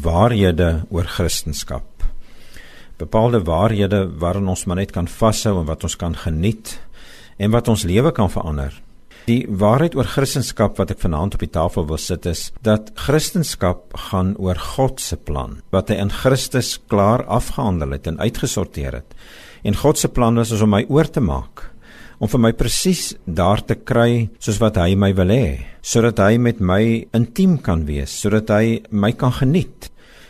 waarhede oor Christendom. Bepaalde waarhede waarin ons maar net kan vashou en wat ons kan geniet en wat ons lewe kan verander. Die waarheid oor Christendom wat ek vanaand op die tafel wil sit is dat Christendom gaan oor God se plan wat hy in Christus klaar afgehandel het en uitgesorteer het. En God se plan was om my oor te maak om vir my presies daar te kry soos wat hy my wil hê, sodat hy met my intiem kan wees, sodat hy my kan geniet,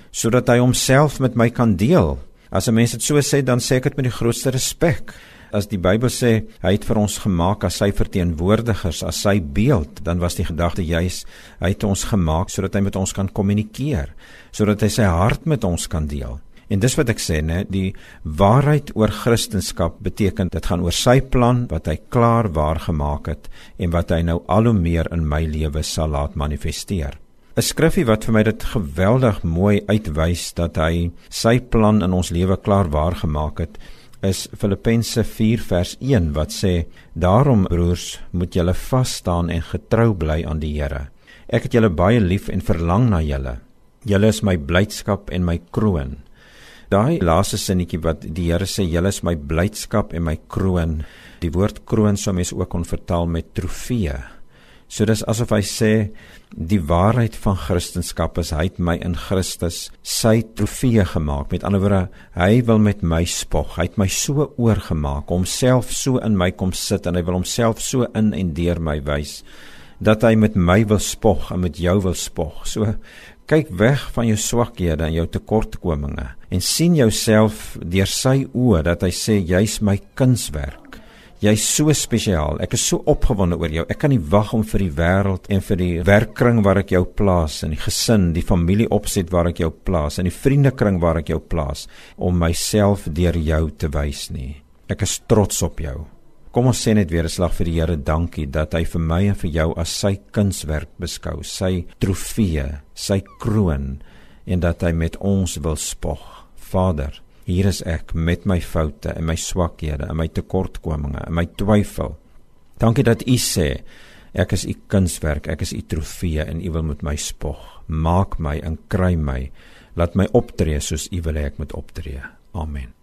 sodat hy homself met my kan deel. As 'n mens dit so sê, dan sê ek dit met die grootste respek. As die Bybel sê hy het vir ons gemaak as sy verteenwoordigers, as sy beeld, dan was die gedagte juis hy het ons gemaak sodat hy met ons kan kommunikeer, sodat hy sy hart met ons kan deel. En dis wat ek sê, né, die waarheid oor Christendom beteken dit gaan oor sy plan wat hy klaar waar gemaak het en wat hy nou al hoe meer in my lewe sal laat manifesteer. 'n Skriffie wat vir my dit geweldig mooi uitwys dat hy sy plan in ons lewe klaar waar gemaak het, is Filippense 4 vers 1 wat sê: "Daarom broers, moet julle vas staan en getrou bly aan die Here. Ek het julle baie lief en verlang na julle. Julle is my blydskap en my kroon." Daai laaste sinnetjie wat die Here sê, "Julle is my blydskap en my kroon." Die woord kroon sou mens ook kon vertaal met trofee. So dis asof hy sê die waarheid van Christendom is hy het my in Christus sy trofee gemaak. Met ander woorde, hy wil met my spog. Hy het my so oorgemaak, homself so in my kom sit en hy wil homself so in en deur my wys dat hy met my wil spog en met jou wil spog. So kyk weg van jou swakhede en jou tekortkominge en sien jouself deur sy oë dat hy sê jy's my kunswerk. Jy's so spesiaal. Ek is so opgewonde oor jou. Ek kan nie wag om vir die wêreld en vir die werkkring waar ek jou plaas en die gesin, die familieopset waar ek jou plaas en die vriendekring waar ek jou plaas om myself deur jou te wys nie. Ek is trots op jou. Kom ons sê net weer 'n slag vir die Here dankie dat hy vir my en vir jou as sy kunswerk beskou, sy trofee, sy kroon en dat hy met ons wil spog. Vader, hier is ek met my foute en my swakhede en my tekortkominge en my twyfel. Dankie dat U sê ek is U kunswerk, ek is U trofee en U wil met my spog. Maak my en kry my. Laat my optree soos U wil hê ek moet optree. Amen.